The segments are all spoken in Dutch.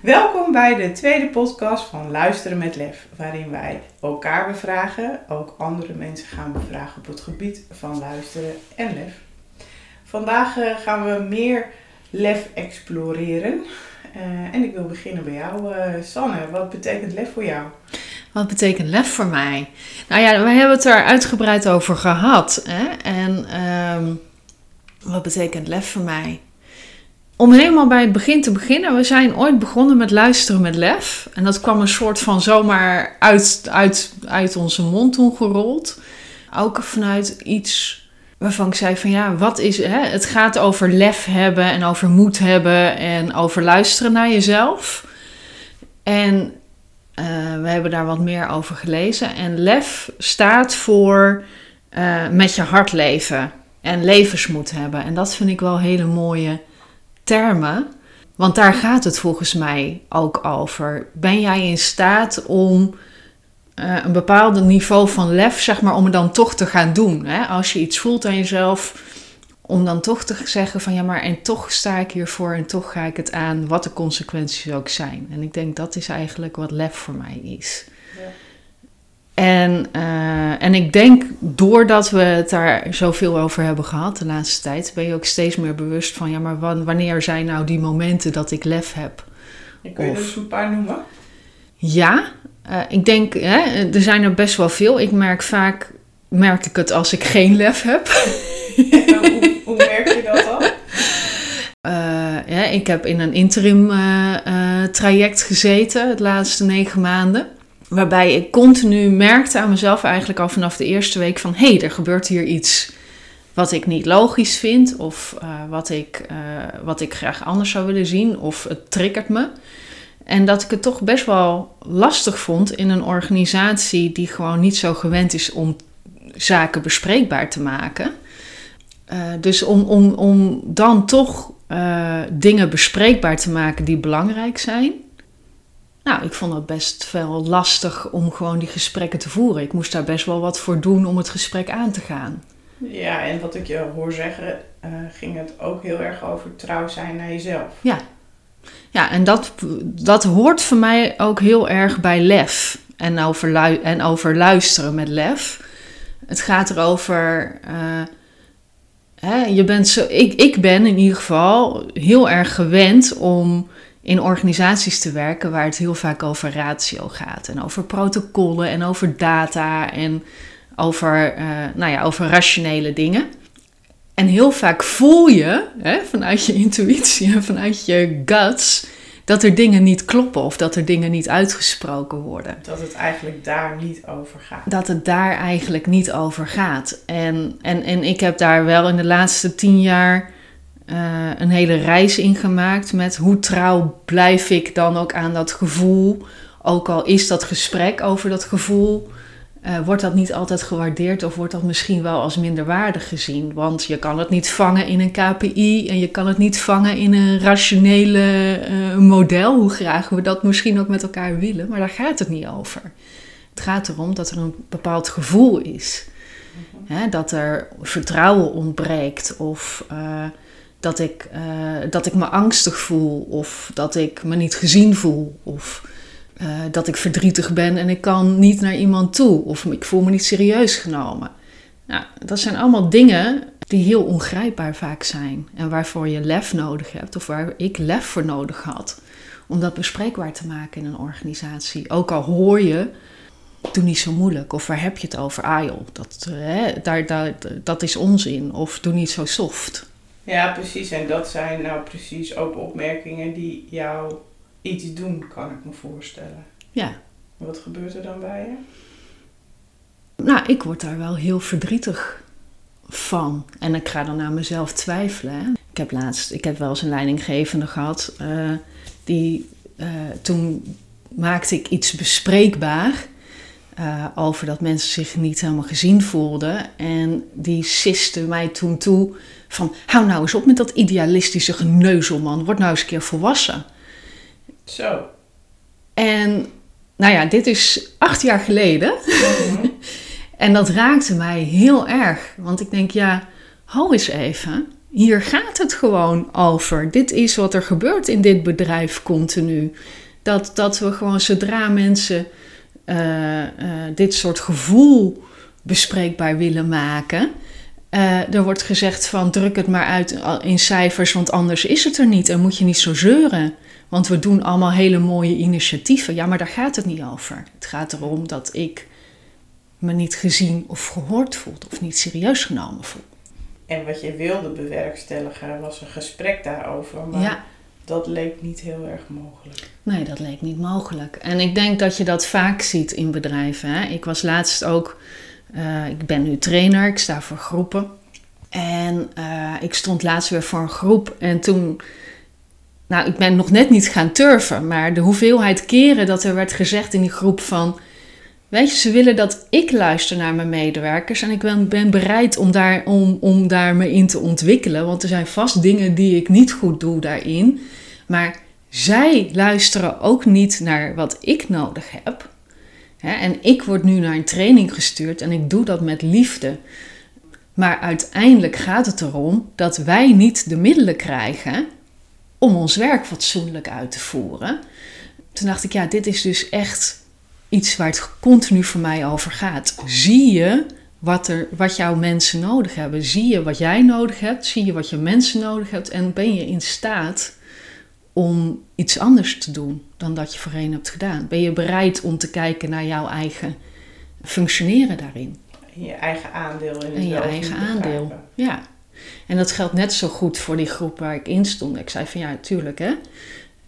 Welkom bij de tweede podcast van Luisteren met Lef, waarin wij elkaar bevragen, ook andere mensen gaan bevragen op het gebied van luisteren en lef. Vandaag eh, gaan we meer lef exploreren. Eh, en ik wil beginnen bij jou, eh, Sanne. Wat betekent lef voor jou? Wat betekent lef voor mij? Nou ja, we hebben het er uitgebreid over gehad. Hè? En ehm, wat betekent lef voor mij? Om helemaal bij het begin te beginnen. We zijn ooit begonnen met luisteren met lef. En dat kwam een soort van zomaar uit, uit, uit onze mond toen gerold. Ook vanuit iets waarvan ik zei van ja, wat is... Hè? Het gaat over lef hebben en over moed hebben en over luisteren naar jezelf. En uh, we hebben daar wat meer over gelezen. En lef staat voor uh, met je hart leven en levensmoed hebben. En dat vind ik wel hele mooie termen. Want daar gaat het volgens mij ook over. Ben jij in staat om uh, een bepaald niveau van lef, zeg maar, om het dan toch te gaan doen? Hè? Als je iets voelt aan jezelf, om dan toch te zeggen van ja, maar en toch sta ik hiervoor en toch ga ik het aan, wat de consequenties ook zijn. En ik denk dat is eigenlijk wat lef voor mij is. En, uh, en ik denk doordat we het daar zoveel over hebben gehad de laatste tijd, ben je ook steeds meer bewust van ja, maar wanneer zijn nou die momenten dat ik lef heb? Kun je er eens een paar noemen? Ja, uh, ik denk, hè, er zijn er best wel veel. Ik merk vaak, merk ik het als ik geen lef heb. hoe, hoe merk je dat dan? Uh, ja, ik heb in een interim uh, traject gezeten de laatste negen maanden. Waarbij ik continu merkte aan mezelf eigenlijk al vanaf de eerste week van... hé, hey, er gebeurt hier iets wat ik niet logisch vind... of wat, ik, wat ik graag anders zou willen zien of het triggert me... En dat ik het toch best wel lastig vond in een organisatie die gewoon niet zo gewend is om zaken bespreekbaar te maken. Uh, dus om, om, om dan toch dingen bespreekbaar te maken die belangrijk zijn. Nou, ik vond het best wel lastig om gewoon die gesprekken te voeren. Ik moest daar best wel wat voor doen om het gesprek aan te gaan. Ja, en wat ik je hoor zeggen, uh, ging het ook heel erg over trouw zijn naar jezelf. Ja, ja, en dat, dat hoort voor mij ook heel erg bij lef en over, en over luisteren met lef. Het gaat erover. Uh, hè, je bent zo, ik, ik ben in ieder geval heel erg gewend om in organisaties te werken waar het heel vaak over ratio gaat. En over protocollen en over data en over, uh, nou ja, over rationele dingen. En heel vaak voel je hè, vanuit je intuïtie en vanuit je guts dat er dingen niet kloppen of dat er dingen niet uitgesproken worden. Dat het eigenlijk daar niet over gaat. Dat het daar eigenlijk niet over gaat. En, en, en ik heb daar wel in de laatste tien jaar uh, een hele reis in gemaakt met hoe trouw blijf ik dan ook aan dat gevoel. Ook al is dat gesprek over dat gevoel uh, wordt dat niet altijd gewaardeerd of wordt dat misschien wel als minderwaardig gezien? Want je kan het niet vangen in een KPI en je kan het niet vangen in een rationele uh, model, hoe graag we dat misschien ook met elkaar willen, maar daar gaat het niet over. Het gaat erom dat er een bepaald gevoel is. Dat er vertrouwen ontbreekt of dat, ik, dat ik me angstig voel of dat ik me niet gezien voel of uh, dat ik verdrietig ben en ik kan niet naar iemand toe. Of ik voel me niet serieus genomen. Nou, dat zijn allemaal dingen die heel ongrijpbaar vaak zijn. En waarvoor je lef nodig hebt, of waar ik lef voor nodig had. Om dat bespreekbaar te maken in een organisatie. Ook al hoor je, doe niet zo moeilijk. Of waar heb je het over? Ah joh, dat, hè, daar, daar, dat is onzin. Of doe niet zo soft. Ja, precies. En dat zijn nou precies ook opmerkingen die jou iets doen, kan ik me voorstellen. Ja. Wat gebeurt er dan bij je? Nou, ik word daar wel heel verdrietig van. En ik ga dan naar mezelf twijfelen. Hè. Ik heb laatst, ik heb wel eens een leidinggevende gehad. Uh, die, uh, toen maakte ik iets bespreekbaar. Uh, over dat mensen zich niet helemaal gezien voelden. En die siste mij toen toe van... hou nou eens op met dat idealistische geneuzel, man. Word nou eens een keer volwassen. Zo. En nou ja, dit is acht jaar geleden. Mhm. en dat raakte mij heel erg. Want ik denk, ja, hou eens even. hier gaat het gewoon over. Dit is wat er gebeurt in dit bedrijf continu. Dat, dat we gewoon zodra mensen dit soort gevoel bespreekbaar willen maken. Uh, er wordt gezegd van druk het maar uit in cijfers, want anders is het er niet en moet je niet zo zeuren. Want we doen allemaal hele mooie initiatieven. Ja, maar daar gaat het niet over. Het gaat erom dat ik me niet gezien of gehoord voel of niet serieus genomen voel. En wat je wilde bewerkstelligen was een gesprek daarover. Maar ja. Dat leek niet heel erg mogelijk. Nee, dat leek niet mogelijk. En ik denk dat je dat vaak ziet in bedrijven. Hè? Ik was laatst ook, uh, ik ben nu trainer, ik sta voor groepen. En uh, ik stond laatst weer voor een groep en toen nou, ik ben nog net niet gaan turven, maar de hoeveelheid keren dat er werd gezegd in die groep van. Weet je, ze willen dat ik luister naar mijn medewerkers en ik ben, ben bereid om daar, om, om daar me in te ontwikkelen. Want er zijn vast dingen die ik niet goed doe daarin. Maar zij luisteren ook niet naar wat ik nodig heb. en ik word nu naar een training gestuurd en ik doe dat met liefde. Maar uiteindelijk gaat het erom dat wij niet de middelen krijgen om ons werk fatsoenlijk uit te voeren. Toen dacht ik, ja, dit is dus echt iets waar het continu voor mij over gaat. Zie je wat, er, wat jouw mensen nodig hebben? Zie je wat jij nodig hebt? Zie je wat je mensen nodig hebt? En ben je in staat om iets anders te doen dan dat je voorheen hebt gedaan? Ben je bereid om te kijken naar jouw eigen functioneren daarin? Je eigen aandeel in het En je eigen aandeel, ja. En dat geldt net zo goed voor die groep waar ik in stond. Ik zei van ja, tuurlijk hè.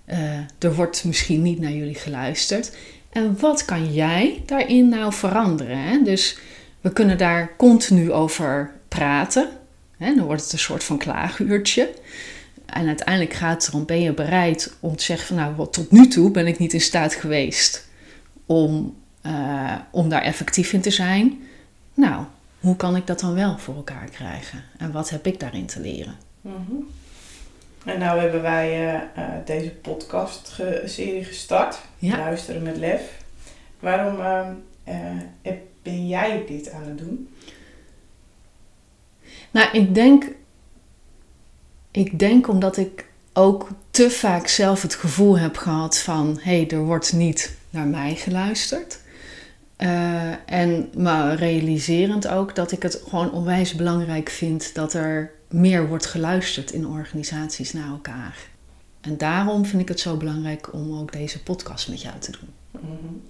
Uh, er wordt misschien niet naar jullie geluisterd. En wat kan jij daarin nou veranderen? Hè? Dus we kunnen daar continu over praten. Hè? Dan wordt het een soort van klaaguurtje. En uiteindelijk gaat het erom, ben je bereid om te zeggen van nou, tot nu toe ben ik niet in staat geweest om, uh, om daar effectief in te zijn. Nou, hoe kan ik dat dan wel voor elkaar krijgen? En wat heb ik daarin te leren? Mm En nou hebben wij uh, uh, deze podcast-serie gestart. Ja. Luisteren met lef. Waarom uh, ben jij dit aan het doen? Nou, ik denk... Ik denk omdat ik ook te vaak zelf het gevoel heb gehad van... hé, hey, er wordt niet naar mij geluisterd. Uh, en maar realiserend ook dat ik het gewoon onwijs belangrijk vind dat er meer wordt geluisterd in organisaties naar elkaar. En daarom vind ik het zo belangrijk om ook deze podcast met jou te doen. Mm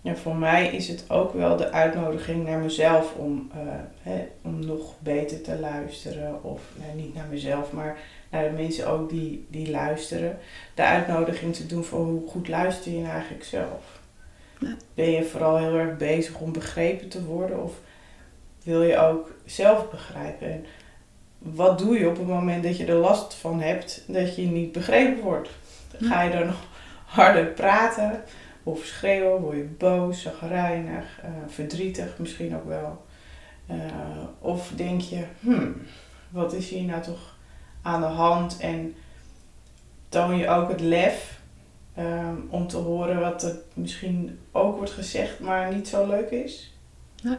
Ja, voor mij is het ook wel de uitnodiging naar mezelf om, uh, hè, om nog beter te luisteren. Of nee, niet naar mezelf, maar naar de mensen ook die, die luisteren. De uitnodiging te doen voor hoe goed luister je nou eigenlijk zelf. Ben je vooral heel erg bezig om begrepen te worden of wil je ook zelf begrijpen? En wat doe je op het moment dat je er last van hebt dat je niet begrepen wordt? Ga je dan nog harder praten of schreeuwen? Word je boos, zagrijnig, uh, verdrietig misschien ook wel? Uh, of denk je, hmm, wat is hier nou toch aan de hand? En toon je ook het lef Um, om te horen wat er misschien ook wordt gezegd, maar niet zo leuk is. Ja.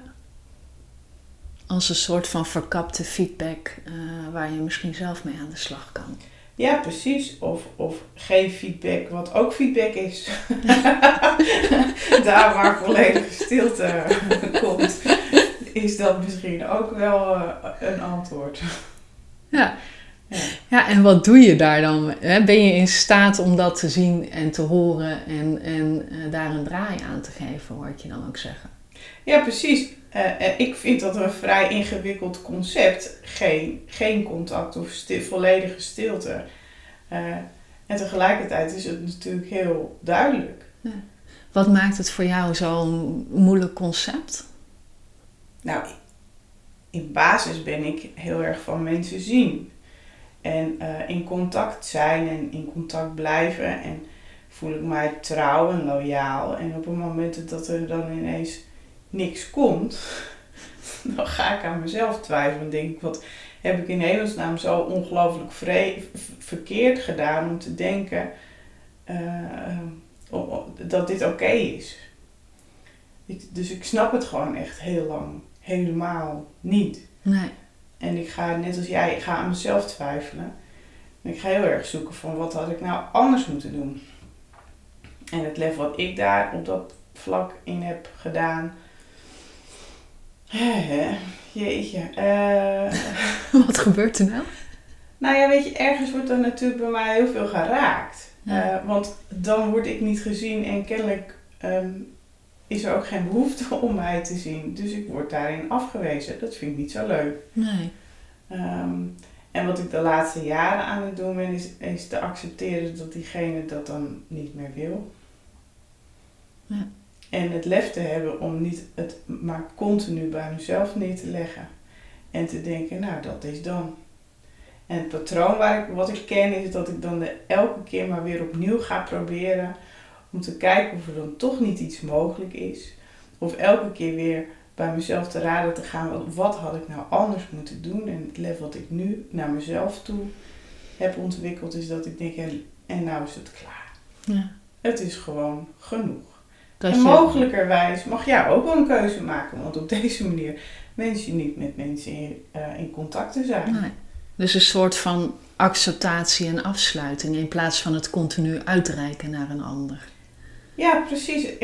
Als een soort van verkapte feedback uh, waar je misschien zelf mee aan de slag kan. Ja, precies. Of, of geen feedback, wat ook feedback is. Daar waar volledige stilte komt, is dat misschien ook wel uh, een antwoord. Ja. Ja. en wat doe je daar dan? Ben je in staat om dat te zien en te horen en, en uh, daar een draai aan te geven, hoor ik je dan ook zeggen? Ja, precies. Uh, ik vind dat een vrij ingewikkeld concept. Geen, geen contact of stil, volledige stilte. Uh, en tegelijkertijd is het natuurlijk heel duidelijk. Ja. Wat maakt het voor jou zo'n moeilijk concept? Nou, in basis ben ik heel erg van mensen zien. En uh, in contact zijn en in contact blijven. En voel ik mij trouw en loyaal. En op het moment dat er dan ineens niks komt, dan ga ik aan mezelf twijfelen. En denk ik, wat heb ik in hemelsnaam zo ongelooflijk verkeerd gedaan om te denken uh, dat dit oké is. Ik, dus ik snap het gewoon echt heel lang helemaal niet. Nee. En ik ga, net als jij, ik ga aan mezelf twijfelen. En ik ga heel erg zoeken van wat had ik nou anders moeten doen. En het lef wat ik daar op dat vlak in heb gedaan. Jeetje. Uh, wat gebeurt er nou? Nou ja, weet je, ergens wordt er natuurlijk bij mij heel veel geraakt. Eh, want dan word ik niet gezien en kennelijk ehm, is er ook geen behoefte om mij te zien. Dus ik word daarin afgewezen. Dat vind ik niet zo leuk. Nee. Ehm, en wat ik de laatste jaren aan het doen ben, is, is te accepteren dat diegene dat dan niet meer wil. Ja. En het lef te hebben om niet het maar continu bij mezelf neer te leggen. En te denken, nou dat is dan. En het patroon waar ik, wat ik ken is dat ik dan de, elke keer maar weer opnieuw ga proberen om te kijken of er dan toch niet iets mogelijk is. Of elke keer weer bij mezelf te raden te gaan, wat had ik nou anders moeten doen? En het level wat ik nu naar mezelf toe heb ontwikkeld, is dat ik denk, en, en nou is het klaar. Ja. Het is gewoon genoeg. En mogelijkerwijs mag jij ook wel een keuze maken, want op deze manier wens je niet met mensen in, uh, in contact te zijn. Nee. Dus een soort van acceptatie en afsluiting in plaats van het continu uitreiken naar een ander. Ja, precies.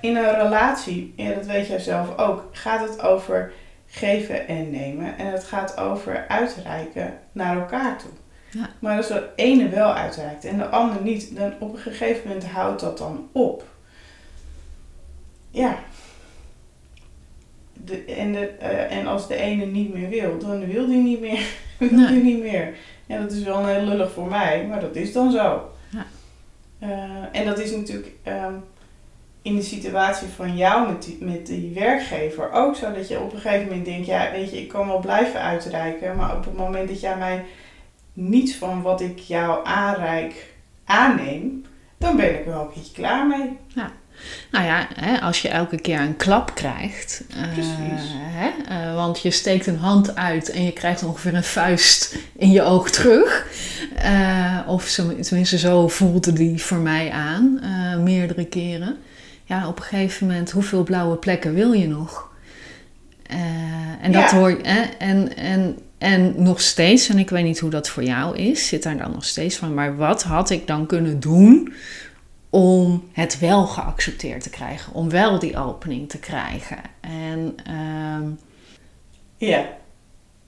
In een relatie, ja, dat weet jij zelf ook, gaat het over geven en nemen. En het gaat over uitreiken naar elkaar toe. Ja. Maar als de ene wel uitreikt en de ander niet, dan op een gegeven moment houdt dat dan op. Ja. De, en, de, uh, en als de ene niet meer wil, dan wil die niet meer. wil nee. die niet meer. Ja, dat is wel heel lullig voor mij, maar dat is dan zo. Uh, en dat is natuurlijk um, in de situatie van jou met die, met die werkgever ook zo dat je op een gegeven moment denkt, ja weet je, ik kan wel blijven uitreiken, maar op het moment dat jij mij niets van wat ik jou aanreik aanneem, dan ben ik er wel een beetje klaar mee. Ja. Nou ja, hè, als je elke keer een klap krijgt, uh, hè, uh, want je steekt een hand uit en je krijgt ongeveer een vuist in je oog terug. Uh, of zo, tenminste, zo voelde die voor mij aan, meerdere keren. Ja, op een gegeven moment, hoeveel blauwe plekken wil je nog? en dat ja. hoor je, en, en, en nog steeds, en ik weet niet hoe dat voor jou is, zit daar dan nog steeds van, maar wat had ik dan kunnen doen om het wel geaccepteerd te krijgen, om wel die opening te krijgen. En, um, ja.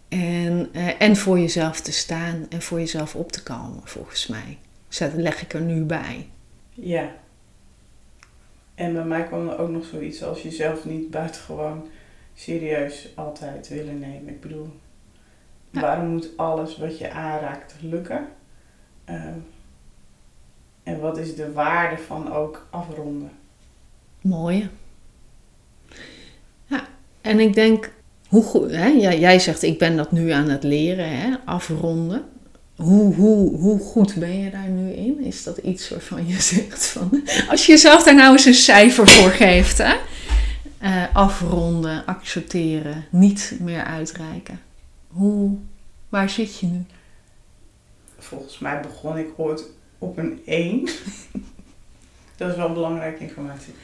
en, uh, en voor jezelf te staan en voor jezelf op te komen, volgens mij. Dus dat leg ik er nu bij. Ja. En bij mij kwam er ook nog zoiets als jezelf niet buitengewoon serieus altijd willen nemen. Ik bedoel, ja. waarom moet alles wat je aanraakt lukken? Uh, en wat is de waarde van ook afronden? Mooie. Ja, en ik denk, hoe goed, hè? jij zegt ik ben dat nu aan het leren, hè? afronden. Hoe, hoe, hoe goed ben je daar nu in? Is dat iets waarvan je zegt van, als je jezelf daar nou eens een cijfer voor geeft, hè? Uh, afronden, accepteren, niet meer uitreiken. Hoe, waar zit je nu? Volgens mij begon ik ooit op een 1. dat is wel belangrijke informatie.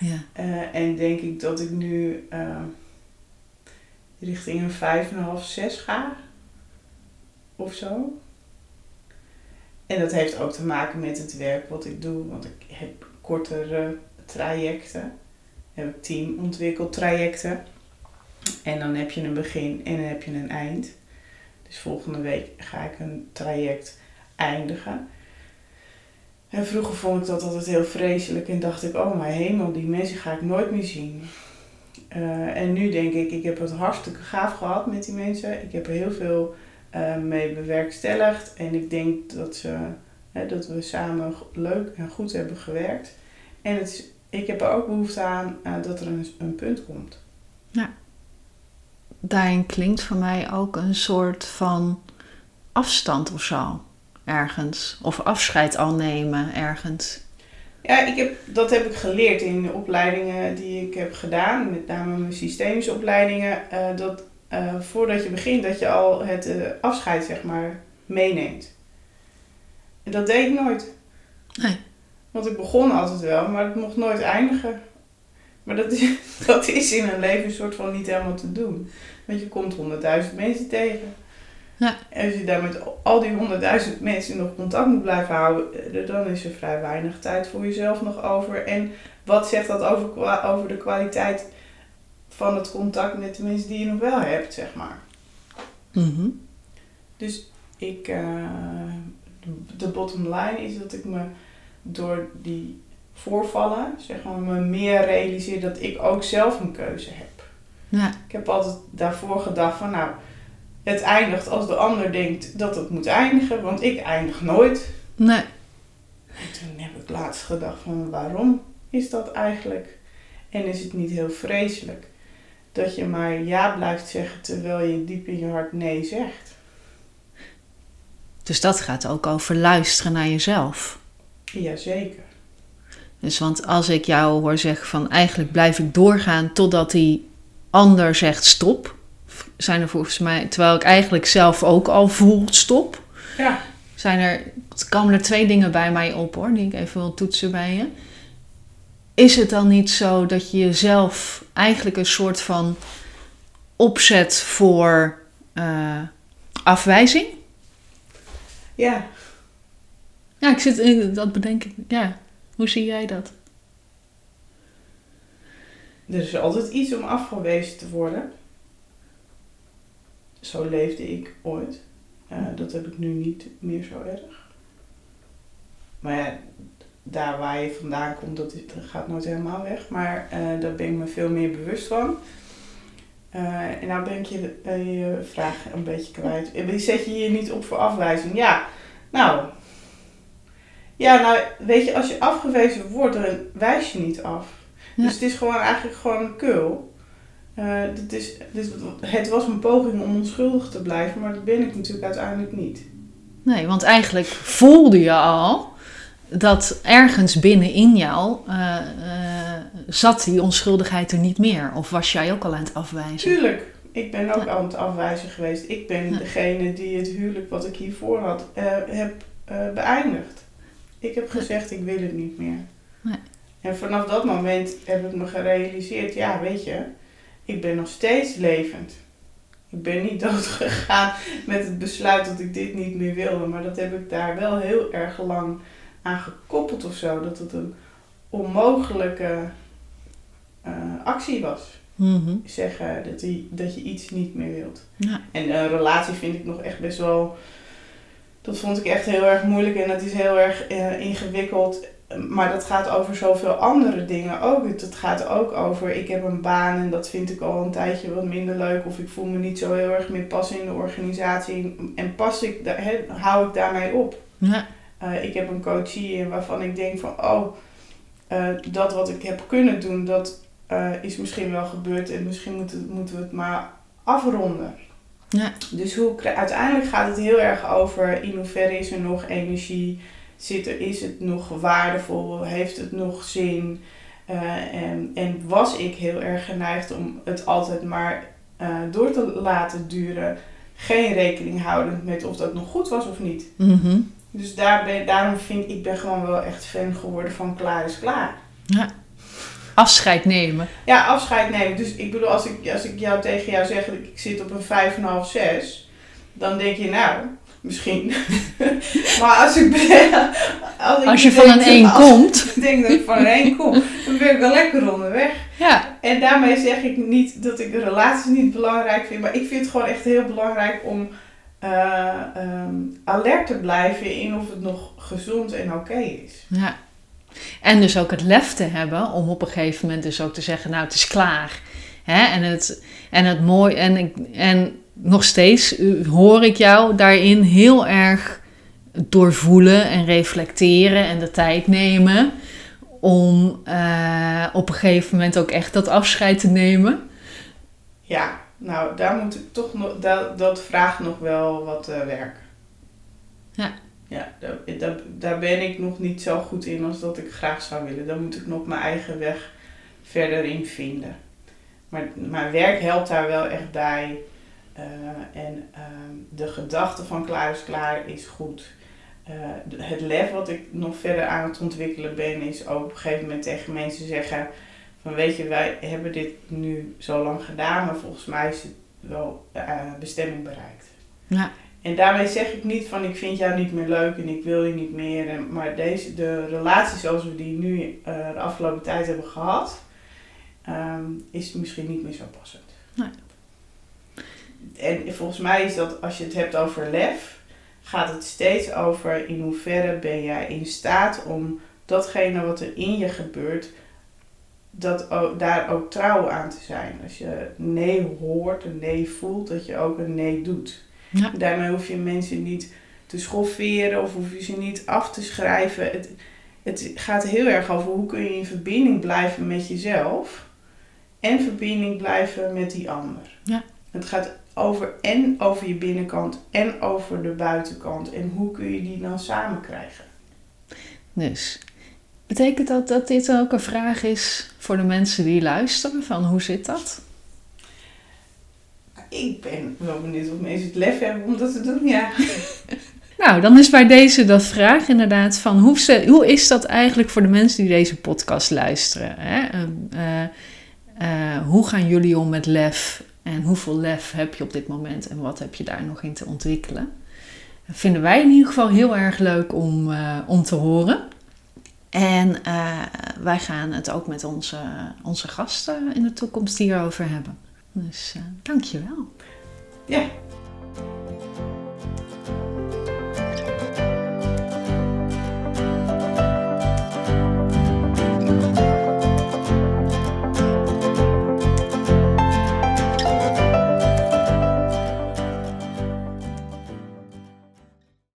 Ja. Uh, en denk ik dat ik nu uh, richting een 5,5, 6 ga. Of zo. En dat heeft ook te maken met het werk wat ik doe. Want ik heb kortere trajecten. Heb ik team ontwikkeld trajecten. En dan heb je een begin en dan heb je een eind. Dus volgende week ga ik een traject eindigen. En vroeger vond ik dat altijd heel vreselijk en dacht ik, oh mijn hemel, die mensen ga ik nooit meer zien. Uh, en nu denk ik, ik heb het hartstikke gaaf gehad met die mensen. Ik heb er heel veel uh, mee bewerkstelligd en ik denk dat, ze, hè, dat we samen leuk en goed hebben gewerkt. En het ik heb er ook behoefte aan uh, dat er een, een punt komt. Ja. Daarin klinkt voor mij ook een soort van afstand of zo ergens. Of afscheid al nemen ergens. Ja, ik heb, dat heb ik geleerd in de opleidingen die ik heb gedaan. Met name mijn systemische opleidingen. Uh, dat uh, voordat je begint, dat je al het uh, afscheid zeg maar meeneemt. En dat deed ik nooit. Nee. Want ik begon altijd wel, maar het mocht nooit eindigen. Maar dat is, dat is in een leven een soort van niet helemaal te doen. Want je komt honderdduizend mensen tegen. Ja. En als je daar met al die honderdduizend mensen nog contact moet blijven houden, eh, dan is er vrij weinig tijd voor jezelf nog over. En wat zegt dat over, over de kwaliteit van het contact met de mensen die je nog wel hebt, zeg maar. Mhm. Dus ik, eh, de bottom line is dat ik me door die voorvallen, zeg maar, me meer realiseer dat ik ook zelf een keuze heb. Ja. Ik heb altijd daarvoor gedacht van, nou, het eindigt als de ander denkt dat het moet eindigen, want ik eindig nooit. Nee. En toen heb ik laatst gedacht van, waarom is dat eigenlijk? En is het niet heel vreselijk dat je maar ja blijft zeggen terwijl je diep in je hart nee zegt? Dus dat gaat ook over luisteren naar jezelf. Jazeker. Dus want als ik jou hoor zeggen van eigenlijk blijf ik doorgaan totdat die ander zegt stop, zijn er volgens mij, terwijl ik eigenlijk zelf ook al voel stop, Ja. zijn er, komen er twee dingen bij mij op hoor, die ik even wil toetsen bij je. Is het dan niet zo dat je jezelf eigenlijk een soort van opzet voor eh, afwijzing? Ja, Ja, ik zit in, dat bedenk ik. Ja, hoe zie jij dat? er is altijd iets om afgewezen te worden. Zo leefde ik ooit. Eh, dat heb ik nu niet meer zo erg. Maar ja, daar waar je vandaan komt, dat, is- dat gaat nooit helemaal weg. Maar eh, daar ben ik me veel meer bewust van. Eh, en nou ben ik je, je vraag een beetje kwijt. Zet je je niet op voor afwijzing? Ja, nou. Ja, nou, weet je, als je afgewezen wordt, dan wijs je niet af. Ja. Dus het is gewoon eigenlijk gewoon een kul. Eh, dit is, dit, het was een poging om onschuldig te blijven, maar dat ben ik natuurlijk uiteindelijk niet. Nee, want eigenlijk voelde je al dat ergens binnenin jou eh, eh, zat die onschuldigheid er niet meer. Of was jij ook al aan het afwijzen? Tuurlijk, ik ben ook Ja. aan het afwijzen geweest. Ik ben Ja. degene die het huwelijk wat ik hiervoor had, heb beëindigd. Ik heb gezegd, ik wil het niet meer. Nee. En vanaf dat moment heb ik me gerealiseerd, ja, weet je, ik ben nog steeds levend. Ik ben niet dood gegaan met het besluit dat ik dit niet meer wilde, maar dat heb ik daar wel heel erg lang aan gekoppeld of zo. Dat het een onmogelijke eh, actie was Mhm. zeggen dat, die, dat je iets niet meer wilt. Ja. En een relatie vind ik nog echt best wel. Dat vond ik echt heel erg moeilijk en dat is heel erg eh, ingewikkeld. Maar dat gaat over zoveel andere dingen ook. Het, gaat ook over, ik heb een baan en dat vind ik al een tijdje wat minder leuk. Of ik voel me niet zo heel erg meer passen in de organisatie. En pas ik, hè, hou ik daarmee op. Ja. Eh, ik heb een coachie waarvan ik denk van, oh, eh, dat wat ik heb kunnen doen, dat eh, is misschien wel gebeurd en misschien moeten, moeten we het maar afronden. Ja. Dus hoe, uiteindelijk gaat het heel erg over in hoeverre is er nog energie, zit er, is het nog waardevol, heeft het nog zin? Eh, en, en was ik heel erg geneigd om het altijd maar eh, door te laten duren, geen rekening houdend met of dat nog goed was of niet. Mhm. Dus daar ben, daarom vind ik, ik ben gewoon wel echt fan geworden van klaar is klaar. Afscheid nemen. Ja, afscheid nemen. Dus ik bedoel, als ik, als ik jou tegen jou zeg dat ik zit op een 5,5, 6, dan denk je nou, misschien. maar als ik als, ik Als je denk van een dat- 1 als komt. Ik denk dat ik van een 1 kom, dan ben ik wel lekker onderweg. Ja. En daarmee zeg ik niet dat ik de relaties niet belangrijk vind, maar ik vind het gewoon echt heel belangrijk om eh, ehm, alert te blijven in of het nog gezond en oké is. ja. En dus ook het lef te hebben om op een gegeven moment dus ook te zeggen, nou het is klaar. Hè? En, het, en het mooi, en, ik, en nog steeds hoor ik jou daarin heel erg doorvoelen en reflecteren en de tijd nemen om eh, op een gegeven moment ook echt dat afscheid te nemen. Ja, nou, daar moet ik toch nog, dat, dat vraagt nog wel wat eh, werk. Ja. Ja, daar, daar, daar ben ik nog niet zo goed in als dat ik graag zou willen. Daar moet ik nog mijn eigen weg verder in vinden. Maar mijn werk helpt daar wel echt bij. Eh, en ehm, de gedachte van klaar is klaar is goed. Eh, het lef wat ik nog verder aan het ontwikkelen ben, is ook op een gegeven moment tegen mensen zeggen van weet je, wij hebben dit nu zo lang gedaan, maar volgens mij is het wel uh, bestemming bereikt. Ja. En daarmee zeg ik niet van ik vind jou niet meer leuk en ik wil je niet meer. En, maar deze, de relatie zoals we die nu uh, de afgelopen tijd hebben gehad, um, is misschien niet meer zo passend. Nee. En volgens mij is dat als je het hebt over lef, gaat het steeds over in hoeverre ben jij in staat om datgene wat er in je gebeurt, dat ook, daar ook trouw aan te zijn. Als je nee hoort, een nee voelt, dat je ook een nee doet. Ja. Daarmee hoef je mensen niet te schofferen of hoef je ze niet af te schrijven. Het, het gaat heel erg over hoe kun je in verbinding blijven met jezelf en verbinding blijven met die ander. Ja. Het gaat over en over je binnenkant en over de buitenkant. En hoe kun je die dan samen krijgen? Dus betekent dat dat dit ook een vraag is voor de mensen die luisteren? Van hoe zit dat? Ik ben wel benieuwd of mensen het lef hebben om dat te doen, ja. Nou, dan is bij deze dat vraag inderdaad van hoe, ze, hoe is dat eigenlijk voor de mensen die deze podcast luisteren? Hè? Uh, uh, hoe gaan jullie om met lef? En hoeveel lef heb je op dit moment en wat heb je daar nog in te ontwikkelen? Dat vinden wij in ieder geval heel erg leuk om, uh, om te horen. En wij gaan het ook met onze, onze gasten in de toekomst hierover hebben. Dus dank je wel. Ja,